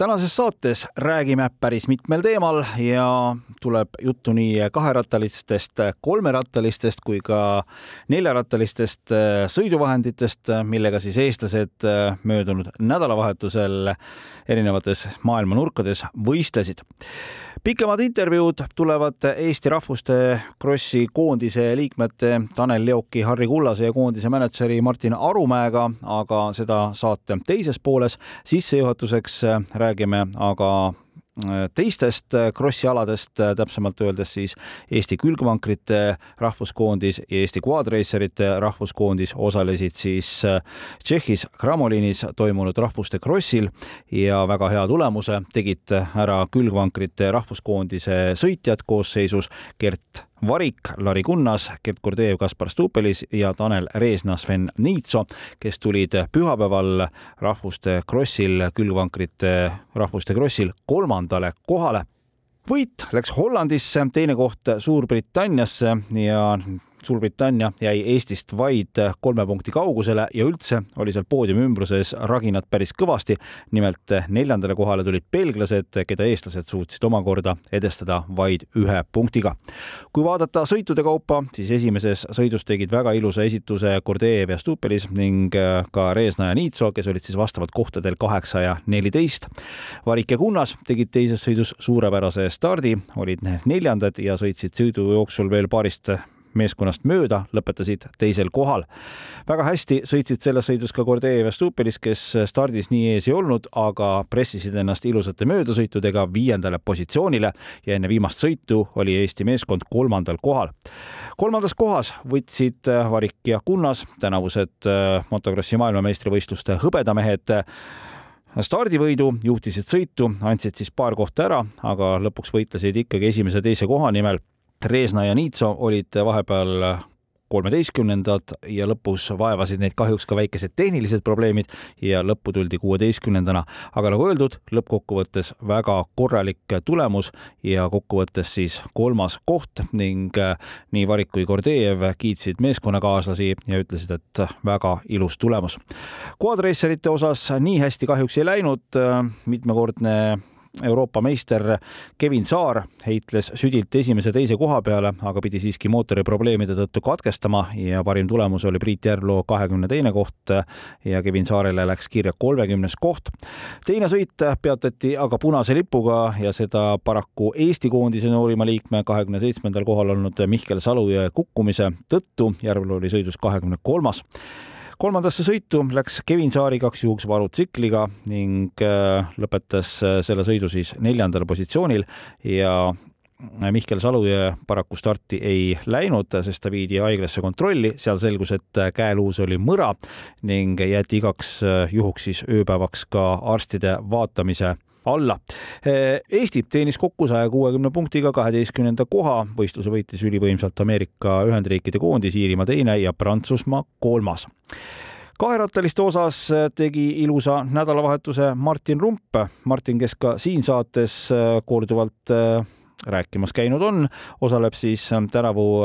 tänases saates räägime päris mitmel teemal ja tuleb juttu nii kaherattalistest, kolmerattalistest kui ka neljarattalistest äh, sõiduvahenditest, millega siis eestlased äh, möödunud nädalavahetusel erinevates maailma nurkades võistlesid pikemad intervjuud tulevad Eesti Rahvuste Krossi koondise liikmete Tanel Leoki, Harri Kullase ja koondise mänedžeri Martin Arumäega, aga seda saate teises pooles. sissejuhatuseks räägime aga teistest krossi aladest, täpsemalt öeldes siis Eesti külgvankrite rahvuskoondis ja Eesti quadracerite rahvuskoondis osalesid siis Tšehhis Kramolinis toimunud rahvuste krossil ja väga hea tulemuse tegid ära külgvankrite rahvuskoondise sõitjad koosseisus Gert Varik, Lari Kunnas, Gert Kordeev, Kaspar Stupelis ja Tanel Reesna, Sven Niitso, kes tulid pühapäeval rahvuste krossil, külgvankrite rahvuste krossil kolmandale kohale. Võit läks Hollandisse, teine koht Suurbritanniasse ja Suurbritannia jäi Eestist vaid kolme punkti kaugusele ja üldse oli seal poodiumi ümbruses raginat päris kõvasti. nimelt neljandale kohale tulid belglased, keda eestlased suutsid omakorda edestada vaid ühe punktiga. kui vaadata sõitude kaupa, siis esimeses sõidus tegid väga ilusa esituse Gordeev ja Stupelis ning ka Reesna ja Niitso, kes olid siis vastavalt kohtadel kaheksa ja neliteist. Varik ja Kunnas tegid teises sõidus suurepärase stardi, olid neljandad ja sõitsid sõidu jooksul veel paarist meeskonnast mööda, lõpetasid teisel kohal. väga hästi sõitsid selles sõidus ka Gordeev ja Stupelis, kes stardis nii ees ei olnud, aga pressisid ennast ilusate möödasõitudega viiendale positsioonile ja enne viimast sõitu oli Eesti meeskond kolmandal kohal. kolmandas kohas võtsid Varik ja Kunnas, tänavused äh, motokrossi maailmameistrivõistluste hõbedamehed stardivõidu, juhtisid sõitu, andsid siis paar kohta ära, aga lõpuks võitlesid ikkagi esimese-teise koha nimel Reesna ja Niitso olid vahepeal kolmeteistkümnendad ja lõpus vaevasid neid kahjuks ka väikesed tehnilised probleemid ja lõppu tuldi kuueteistkümnendana. aga nagu öeldud, lõppkokkuvõttes väga korralik tulemus ja kokkuvõttes siis kolmas koht ning äh, nii Varik kui Gordejev kiitsid meeskonnakaaslasi ja ütlesid, et väga ilus tulemus. Quadracerite osas nii hästi kahjuks ei läinud, äh, mitmekordne Euroopa meister Kevin Saar heitles südilt esimese-teise koha peale, aga pidi siiski mootori probleemide tõttu katkestama ja parim tulemus oli Priit Järvloo kahekümne teine koht ja Kevin Saarele läks kirja kolmekümnes koht. teine sõit peatati aga punase lipuga ja seda paraku Eesti koondise noorima liikme kahekümne seitsmendal kohal olnud Mihkel Salujõe kukkumise tõttu. Järvloo oli sõidus kahekümne kolmas kolmandasse sõitu läks Kevin Saar igaks juhuks varutsikliga ning äh, lõpetas äh, selle sõidu siis neljandal positsioonil ja Mihkel Salujõe paraku starti ei läinud, sest ta viidi haiglasse kontrolli, seal selgus, et käeluus oli mõra ning jäeti igaks äh, juhuks siis ööpäevaks ka arstide vaatamise alla. Eesti teenis kokku saja kuuekümne punktiga kaheteistkümnenda koha, võistluse võitis ülivõimsalt Ameerika Ühendriikide koondis, Iirimaa teine ja Prantsusmaa kolmas kaherattaliste osas tegi ilusa nädalavahetuse Martin Rump. Martin, kes ka siin saates korduvalt äh, rääkimas käinud on, osaleb siis tänavu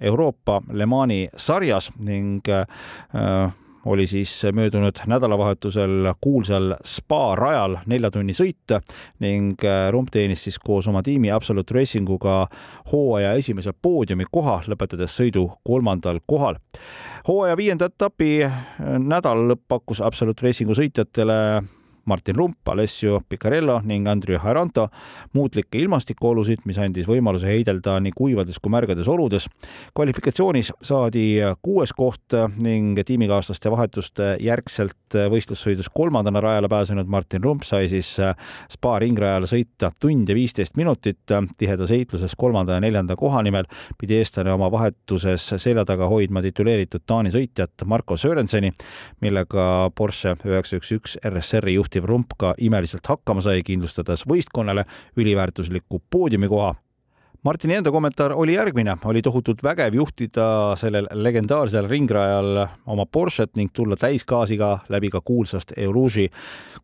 Euroopa Le Mani sarjas ning äh, oli siis möödunud nädalavahetusel kuulsal spa rajal nelja tunni sõit ning äh, Rump teenis siis koos oma tiimi Absolute Racinguga hooaja esimese poodiumi koha, lõpetades sõidu kolmandal kohal. hooaja viienda etapi äh, nädal lõpp pakkus Absolute Racingu sõitjatele Martin Rump, Alessio Picarello ning Andrew Haranto muutlikke ilmastikuolusid, mis andis võimaluse heidelda nii kuivades kui märgades oludes. kvalifikatsioonis saadi kuues koht ning tiimikaaslaste vahetuste järgselt võistlussõidus kolmandana rajale pääsenud Martin Rump sai siis spa ringrajal sõita tund ja viisteist minutit. tihedas heitluses kolmanda ja neljanda koha nimel pidi eestlane oma vahetuses selja taga hoidma tituleeritud Taani sõitjat Marko Sörenseni, millega Porsche üheksa üks üks RSR-i juhtiv juhtiv rump ka imeliselt hakkama sai, kindlustades võistkonnale üliväärtusliku poodiumikoha. Martini enda kommentaar oli järgmine, oli tohutult vägev juhtida sellel legendaarsel ringrajal oma Porsche't ning tulla täisgaasiga läbi ka kuulsast Erouge'i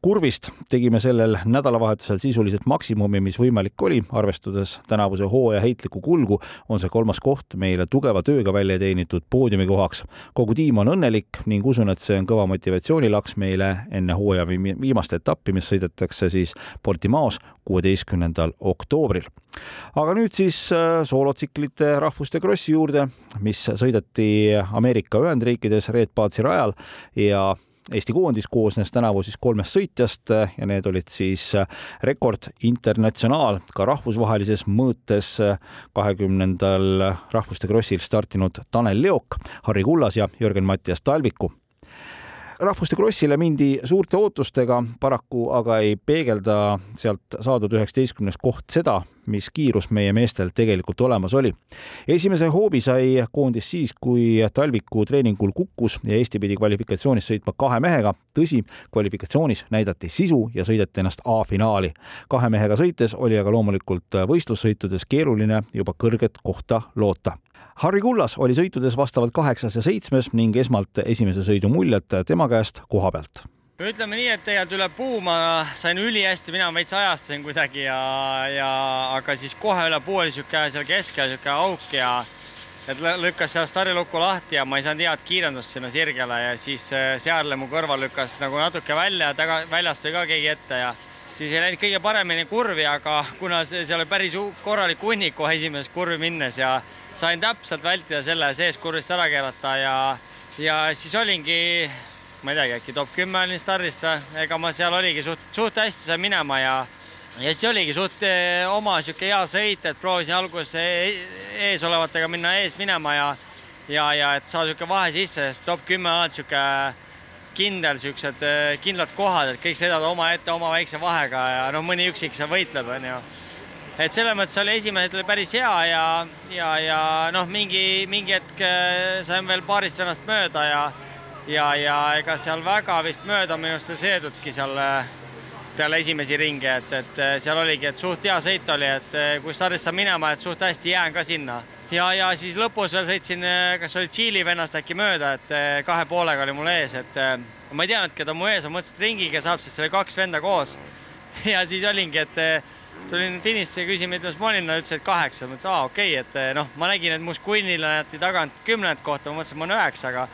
kurvist. tegime sellel nädalavahetusel sisuliselt maksimumi, mis võimalik oli, arvestades tänavuse hooaja heitlikku kulgu, on see kolmas koht meile tugeva tööga välja teenitud poodiumi kohaks. kogu tiim on õnnelik ning usun, et see on kõva motivatsioonilaks meile enne hooaja viimast etappi, mis sõidetakse siis Portimaos kuueteistkümnendal oktoobril. aga nüüd siis äh, soolotsiklite rahvuste krossi juurde, mis sõideti Ameerika Ühendriikides Red Batsi rajal ja Eesti koondis koosnes tänavu siis kolmest sõitjast ja need olid siis Rekord Internatsionaal ka rahvusvahelises mõõtes kahekümnendal rahvuste krossil startinud Tanel Leok, Harri Kullas ja Jörgen-Mattias Talviku rahvuste krossile mindi suurte ootustega, paraku aga ei peegelda sealt saadud üheksateistkümnes koht seda, mis kiirus meie meestel tegelikult olemas oli. esimese hoobi sai koondis siis, kui Talviku treeningul kukkus ja Eesti pidi kvalifikatsioonis sõitma kahe mehega. tõsi, kvalifikatsioonis näidati sisu ja sõideti ennast A-finaali. kahe mehega sõites oli aga loomulikult võistlussõitudes keeruline juba kõrget kohta loota Harri Kullas oli sõitudes vastavalt kaheksas ja seitsmes ning esmalt esimese sõidu muljed tema käest koha pealt. Ütleme nii, et tegelikult üle puu ma sain ülihästi, mina veits ajastasin kuidagi ja, ja aga siis kohe üle puu oli niisugune seal keskel niisugune auk ja et lükkas seal starilukku lahti ja ma ei saanud head kiirendust sinna sirgele ja siis äh, Searle mu kõrval lükkas nagu natuke välja, taga, väljast tuli ka keegi ette ja siis ei läinud kõige paremini kurvi, aga kuna see, seal oli päris korralik hunnik kohe esimeses kurvi minnes ja sain täpselt vältida selle sees kurvist ära keerata ja, ja siis olingi, ma ei teagi, äkki top kümme olin stardist või, ega ma seal oligi suht, suht hästi sain minema ja ja siis oligi suht eh, oma sihuke hea sõit, et proovisin alguses e-, eesolevatega minna ees minema ja ja, ja et saada sihuke vahe sisse, sest top kümme on alati sihuke kindel, siuksed eh, kindlad kohad, et kõik sõidavad omaette oma väikse vahega ja noh, mõni üksik seal võitleb, onju et selles mõttes oli esimesed oli päris hea ja, ja, ja noh, mingi, mingi hetk äh, sain veel paarist vennast mööda ja, ja, ja ega seal väga vist mööda minust ei seedudki seal äh, peale esimesi ringe, et, et äh, seal oligi, et suht hea sõit oli, et kui stardist saan minema, et suht hästi jään ka sinna. ja, ja siis lõpus veel sõitsin, kas oli Tšiili vennast äkki mööda, et kahe poolega oli mul ees, et ma ei teadnud, keda mu ees on, mõtlesin, et ringiga saab, seal oli kaks venda koos. ja siis olingi, et tulin finiši, küsisin, mitmes ma olin, nad ütlesid, et kaheksa, ma ütlesin, aa okei okay,, et eh, noh, ma nägin, et Musquinil näeti tagant kümnendat kohta, ma mõtlesin, et ma olen üheksaga,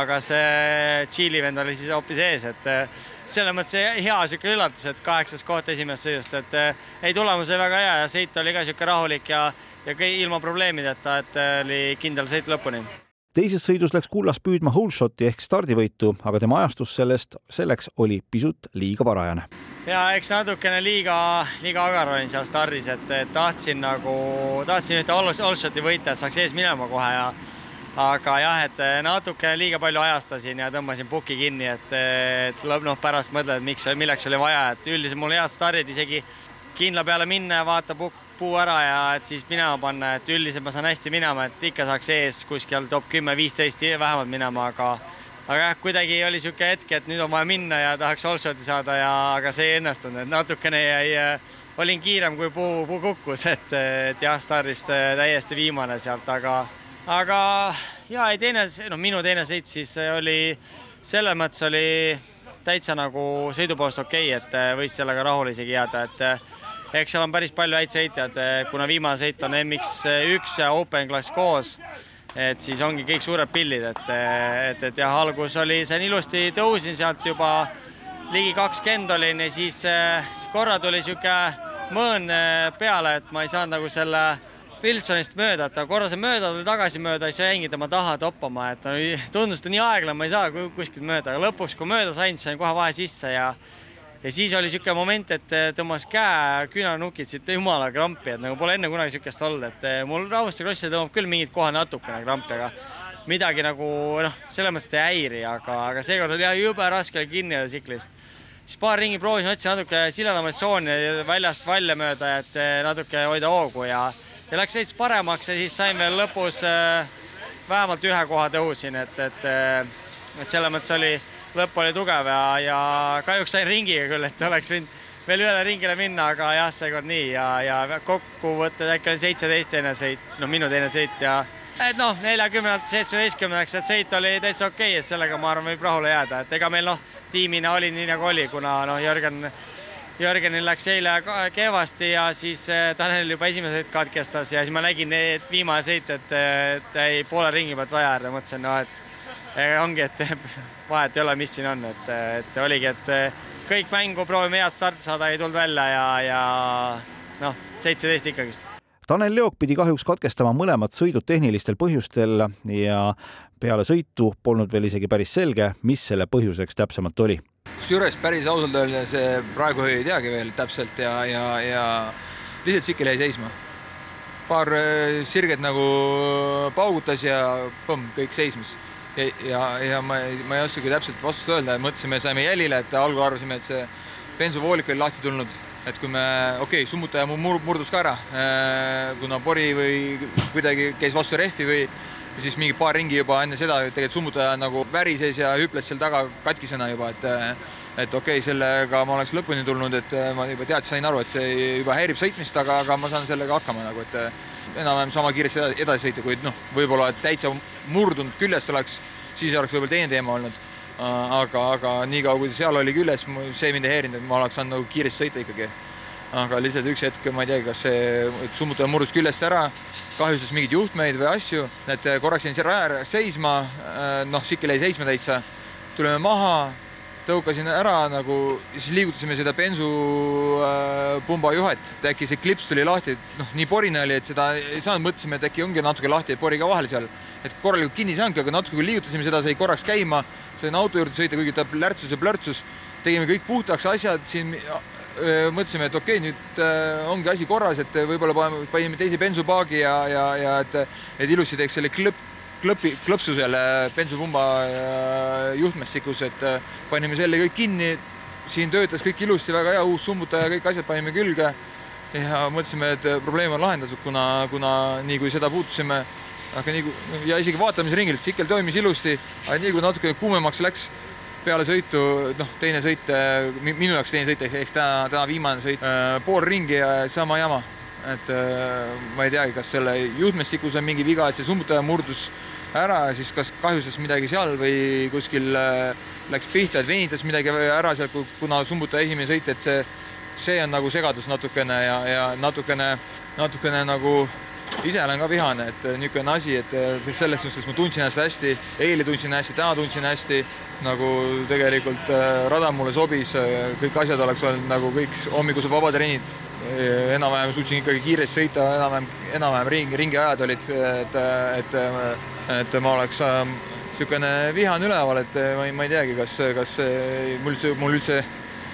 aga see Tšiili vend oli siis hoopis ees, et eh, selles mõttes hea sihuke üllatus, et kaheksas koht esimesest sõidust, et eh, ei, tulemus oli väga hea ja sõit oli ka sihuke rahulik ja, ja kõik ilma probleemideta, et oli kindel sõit lõpuni. Teises sõidus läks Kullas püüdma holeshot'i ehk stardivõitu, aga tema ajastus sellest, selleks oli pisut liiga varajane ja eks natukene liiga, liiga agar olin seal stardis, et, et tahtsin nagu, tahtsin ühte all-shot'i võita, et saaks ees minema kohe ja aga jah, et natukene liiga palju ajastasin ja tõmbasin puki kinni, et, et noh, pärast mõtled, et miks, milleks oli vaja, et üldiselt mul head stardid isegi kindla peale minna ja vaata pukk, puu ära ja et siis minema panna, et üldiselt ma saan hästi minema, et ikka saaks ees kuskil top kümme, viisteist vähemalt minema, aga aga jah, kuidagi oli niisugune hetk, et nüüd on vaja minna ja tahaks allshot'i saada ja, aga see ei õnnestunud, et natukene jäi, äh, olin kiirem, kui puu, puu kukkus, et, et jah, stardist äh, täiesti viimane sealt, aga, aga ja ei teine, noh, minu teine sõit siis oli, selles mõttes oli täitsa nagu sõidu poolest okei okay,, et võis sellega rahule isegi jääda, et eks seal on päris palju häid sõitjaid, kuna viimane sõit on MX1 ja Open Class koos et siis ongi kõik suured pillid, et, et, et jah, algus oli, sain ilusti, tõusin sealt juba ligi kakskümmend olin ja siis, siis korra tuli sihuke mõõn eh, peale, et ma ei saanud nagu selle Wilsonist mööda, et korra see mööda tuli tagasi mööda, siis jäingi tema taha toppama, et tundus ta nii aeglane, ma ei saa kuskilt mööda, aga lõpuks, kui mööda sain, sain kohe vahe sisse ja ja siis oli niisugune moment, et eh, tõmbas käe küünarnukid siit jumala krampi, et nagu pole enne kunagi niisugust olnud, et eh, mul rahvuste krossil tõmbab küll mingid kohad natukene krampi, aga midagi nagu noh, selles mõttes ei häiri, aga, aga seekord oli jah jube raske oli kinni jääda tsiklist. siis paar ringi proovisin, otsin natuke siledamaid tsooni väljast välja mööda, et eh, natuke hoida hoogu ja, ja läks veits paremaks ja siis sain veel lõpus vähemalt ühe koha tõusin, et, et, et selles mõttes oli lõpp oli tugev ja, ja kahjuks sain ringiga küll, et oleks võinud veel ühele ringile minna, aga jah, seekord nii ja, ja kokkuvõttes äkki oli seitseteist teine sõit, no minu teine sõit ja et noh, neljakümnendalt seitsmeteistkümnendaks, et sõit oli täitsa okei okay,, et sellega ma arvan, võib rahule jääda, et ega meil noh, tiimina oli nii nagu oli, kuna noh, Jörgen Jörgenil läks eile kehvasti ja siis eh, Tanel juba esimese sõit katkestas ja siis ma nägin, et viimane sõit, et, et jäi poole ringi pealt vaja äärde, mõtlesin, no et ongi, et vahet ei ole, mis siin on, et, et oligi, et kõik mängu proovime head starti saada, ei tulnud välja ja, ja noh, seitseteist ikkagist. Tanel Leok pidi kahjuks katkestama mõlemad sõidud tehnilistel põhjustel ja peale sõitu polnud veel isegi päris selge, mis selle põhjuseks täpsemalt oli kusjuures päris ausalt öeldes praegu ei teagi veel täpselt ja, ja, ja lihtsalt tsikkel jäi seisma. paar äh, sirget nagu paugutas ja põmm, kõik seismas. Ja, ja, ja ma, ma ei oskagi täpselt vastust öelda, mõtlesime, saime jälile, et algul arvasime, et see bensuvoolik oli lahti tulnud, et kui me, okei okay,, summutaja mur, murdus ka ära, äh, kuna pori või kuidagi käis vastu rehvi või ja siis mingi paar ringi juba enne seda tegelikult summutaja nagu värises ja hüples seal taga katkisena juba, et et okei okay,, sellega ma oleks lõpuni tulnud, et ma juba tead, sain aru, et see juba häirib sõitmist, aga, aga ma saan sellega hakkama nagu, et enam-vähem sama kiiresti edasi sõita, kuid noh, võib-olla täitsa murdunud küljest oleks, siis oleks võib-olla teine teema olnud. aga, aga niikaua, kui seal oli küljes, see mind ei häirinud, et ma oleks saanud nagu kiiresti sõita ikkagi. aga lihtsalt üks hetk, ma ei teagi, kas see summutaja murdus küljest ära kahjustas mingeid juhtmeid või asju, et äh, korraks jäin seal raja ääres seisma, äh, noh, Sikkel jäi seisma täitsa, tulime maha, tõukasin ära nagu, siis liigutasime seda bensupumba äh, juhet, et äkki see klips tuli lahti, noh, nii porine oli, et seda ei saanud, mõtlesime, et äkki ongi natuke lahti, pori ka vahel seal, et korralikult kinni ei saanudki, aga natuke kui liigutasime seda, sai korraks käima, sain auto juurde sõita, kuigi ta plärtsus ja plörtsus, tegime kõik puhtaks asjad siin mõtlesime, et okei nüüd äh, ongi asi korras, et võib-olla panime teise bensupaagi ja, ja, ja et, et ilusti teeks selle klõp, klõpi, klõpsu selle bensupumba äh, juhtmestikus, et äh, panime selle kõik kinni. siin töötas kõik ilusti, väga hea, uus summutaja, kõik asjad panime külge. ja mõtlesime, et probleem on lahendatud, kuna, kuna nii kui seda puutusime, aga nii kui ja isegi vaatamisringil, tsikkel toimis ilusti, aga nii kui natuke kuumemaks läks peale sõitu, noh, teine sõit, äh, minu jaoks teine sõit ehk, täna, täna viimane sõit, äh, pool ringi ja sama jama. et äh, ma ei teagi, kas selle juhtmestikus on mingi viga, et see summutaja murdus ära, siis kas kahjustas midagi seal või kuskil läks pihta, et venitas midagi ära seal, kuna summutaja esimene sõit, et see, see on nagu segadus natukene ja, ja natukene, natukene nagu ise olen ka vihane, et niisugune asi, et selles suhtes ma tundsin ennast hästi, eile tundsin hästi, täna tundsin hästi, nagu tegelikult äh, rada mulle sobis, äh, kõik asjad oleks olnud nagu kõik hommikused vabad trennid, äh, enam-vähem suutsin ikkagi kiiresti sõita, enam-vähem, enam-vähem ring, ringiajad olid, et, et, et ma oleks niisugune vihane üleval, et ma ei, ma ei teagi, kas, kas mul üldse, mul üldse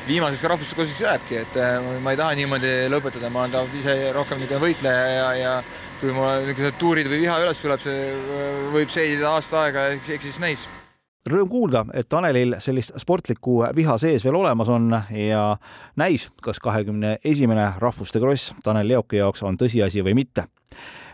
viimaseks rahvuskoosiks jääbki, et ma ei taha niimoodi lõpetada, ma olen ise rohkem niisugune võitleja ja, ja kui mul niisugused tuurid või viha üles tuleb, see võib seedida aasta aega, eks siis näis rõõm kuulda, et Tanelil sellist sportlikku viha sees veel olemas on ja näis, kas kahekümne esimene rahvuste kross Tanel Leoki jaoks on tõsiasi või mitte.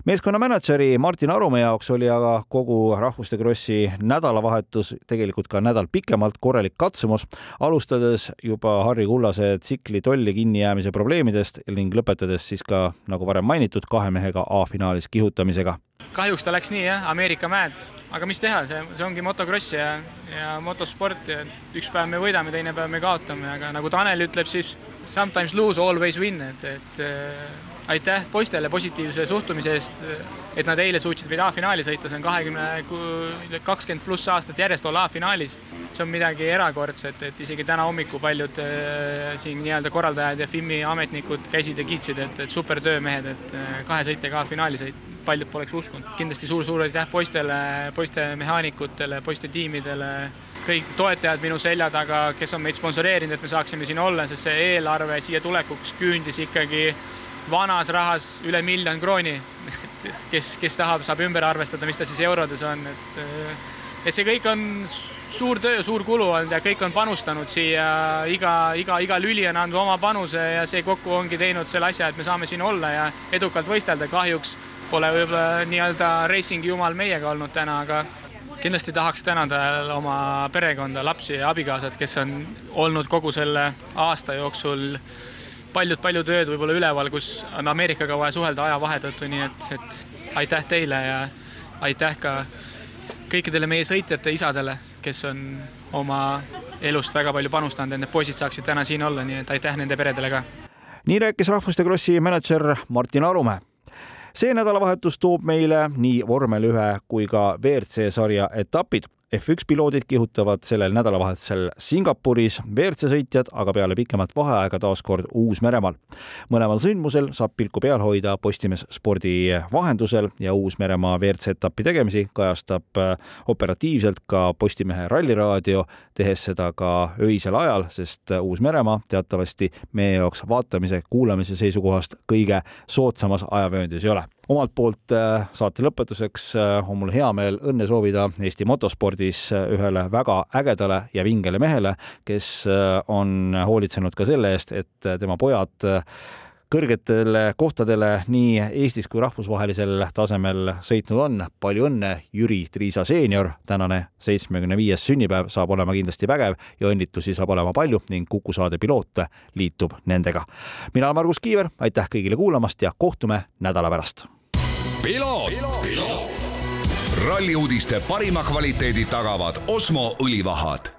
Meeskonna mänedžeri Martin Arumäe jaoks oli aga kogu rahvuste krossi nädalavahetus tegelikult ka nädal pikemalt korralik katsumus, alustades juba Harri Kullase tsikli tolli kinnijäämise probleemidest ning lõpetades siis ka, nagu varem mainitud, kahe mehega A-finaalis kihutamisega. Kahjuks ta läks nii jah, Ameerika mäed, aga mis teha, see, see ongi motokross ja, ja motosport ja üks päev me võidame, teine päev me kaotame, aga nagu Tanel ütleb, siis sometimes lose, always win, et, et aitäh poistele positiivse suhtumise eest, et nad eile suutsid meid A-finaali sõita, see on kahekümne, kakskümmend pluss aastat järjest olla A-finaalis. see on midagi erakordset, et isegi täna hommikul paljud äh, siin nii-öelda korraldajad ja FIM-i ametnikud käisid ja kiitsid, et, et super töö, mehed, et äh, kahe sõitjaga A-finaali sõit paljud poleks uskunud. kindlasti suur-suur aitäh poistele, poiste mehaanikutele, poiste tiimidele, kõik toetajad minu selja taga, kes on meid sponsoreerinud, et me saaksime siin olla, sest see eelarve siia tulekuks küündis ikkagi vanas rahas üle miljon krooni. et kes, kes tahab, saab ümber arvestada, mis ta siis eurodes on, et et see kõik on suur töö, suur kulu olnud ja kõik on panustanud siia, iga, iga, iga lüli on andnud oma panuse ja see kokku ongi teinud selle asja, et me saame siin olla ja edukalt võistelda. kahjuks pole võib-olla nii-öelda racing'i jumal meiega olnud täna, aga kindlasti tahaks tänada oma perekonda, lapsi ja abikaasat, kes on olnud kogu selle aasta jooksul paljud-paljud ööd võib-olla üleval, kus on Ameerikaga vaja suhelda ajavahe tõttu, nii et, et aitäh teile ja aitäh ka kõikidele meie sõitjate isadele, kes on oma elust väga palju panustanud, et need poisid saaksid täna siin olla, nii et aitäh nende peredele ka. nii rääkis Rahvuste Krossi mänedžer Martin Arumäe see nädalavahetus toob meile nii vormel ühe kui ka WRC sarja etapid F1 piloodid kihutavad sellel nädalavahetusel Singapuris, WRC sõitjad aga peale pikemat vaheaega taas kord Uus-Meremaal. mõlemal sündmusel saab pilku peal hoida Postimees spordi vahendusel ja Uus-Meremaa WRC etapi tegemisi kajastab äh, operatiivselt ka Postimehe ralliraadio, tehes seda ka öisel ajal, sest Uus-Meremaa teatavasti meie jaoks vaatamise, kuulamise seisukohast kõige soodsamas ajavööndis ei ole omalt poolt äh, saate lõpetuseks äh, on mul hea meel õnne soovida Eesti motospordis äh, ühele väga ägedale ja vingele mehele, kes on hoolitsenud ka selle eest, et tema pojad kõrgetele kohtadele nii Eestis kui rahvusvahelisel tasemel sõitnud on. palju õnne, Jüri Triisa seenior, tänane seitsmekümne viies sünnipäev saab olema kindlasti vägev ja õnnitlusi saab olema palju ning Kuku saade piloot liitub nendega. mina olen Margus Kiiver, aitäh kõigile kuulamast ja kohtume nädala pärast. ralli uudiste parima kvaliteedi tagavad Osmo õlivahad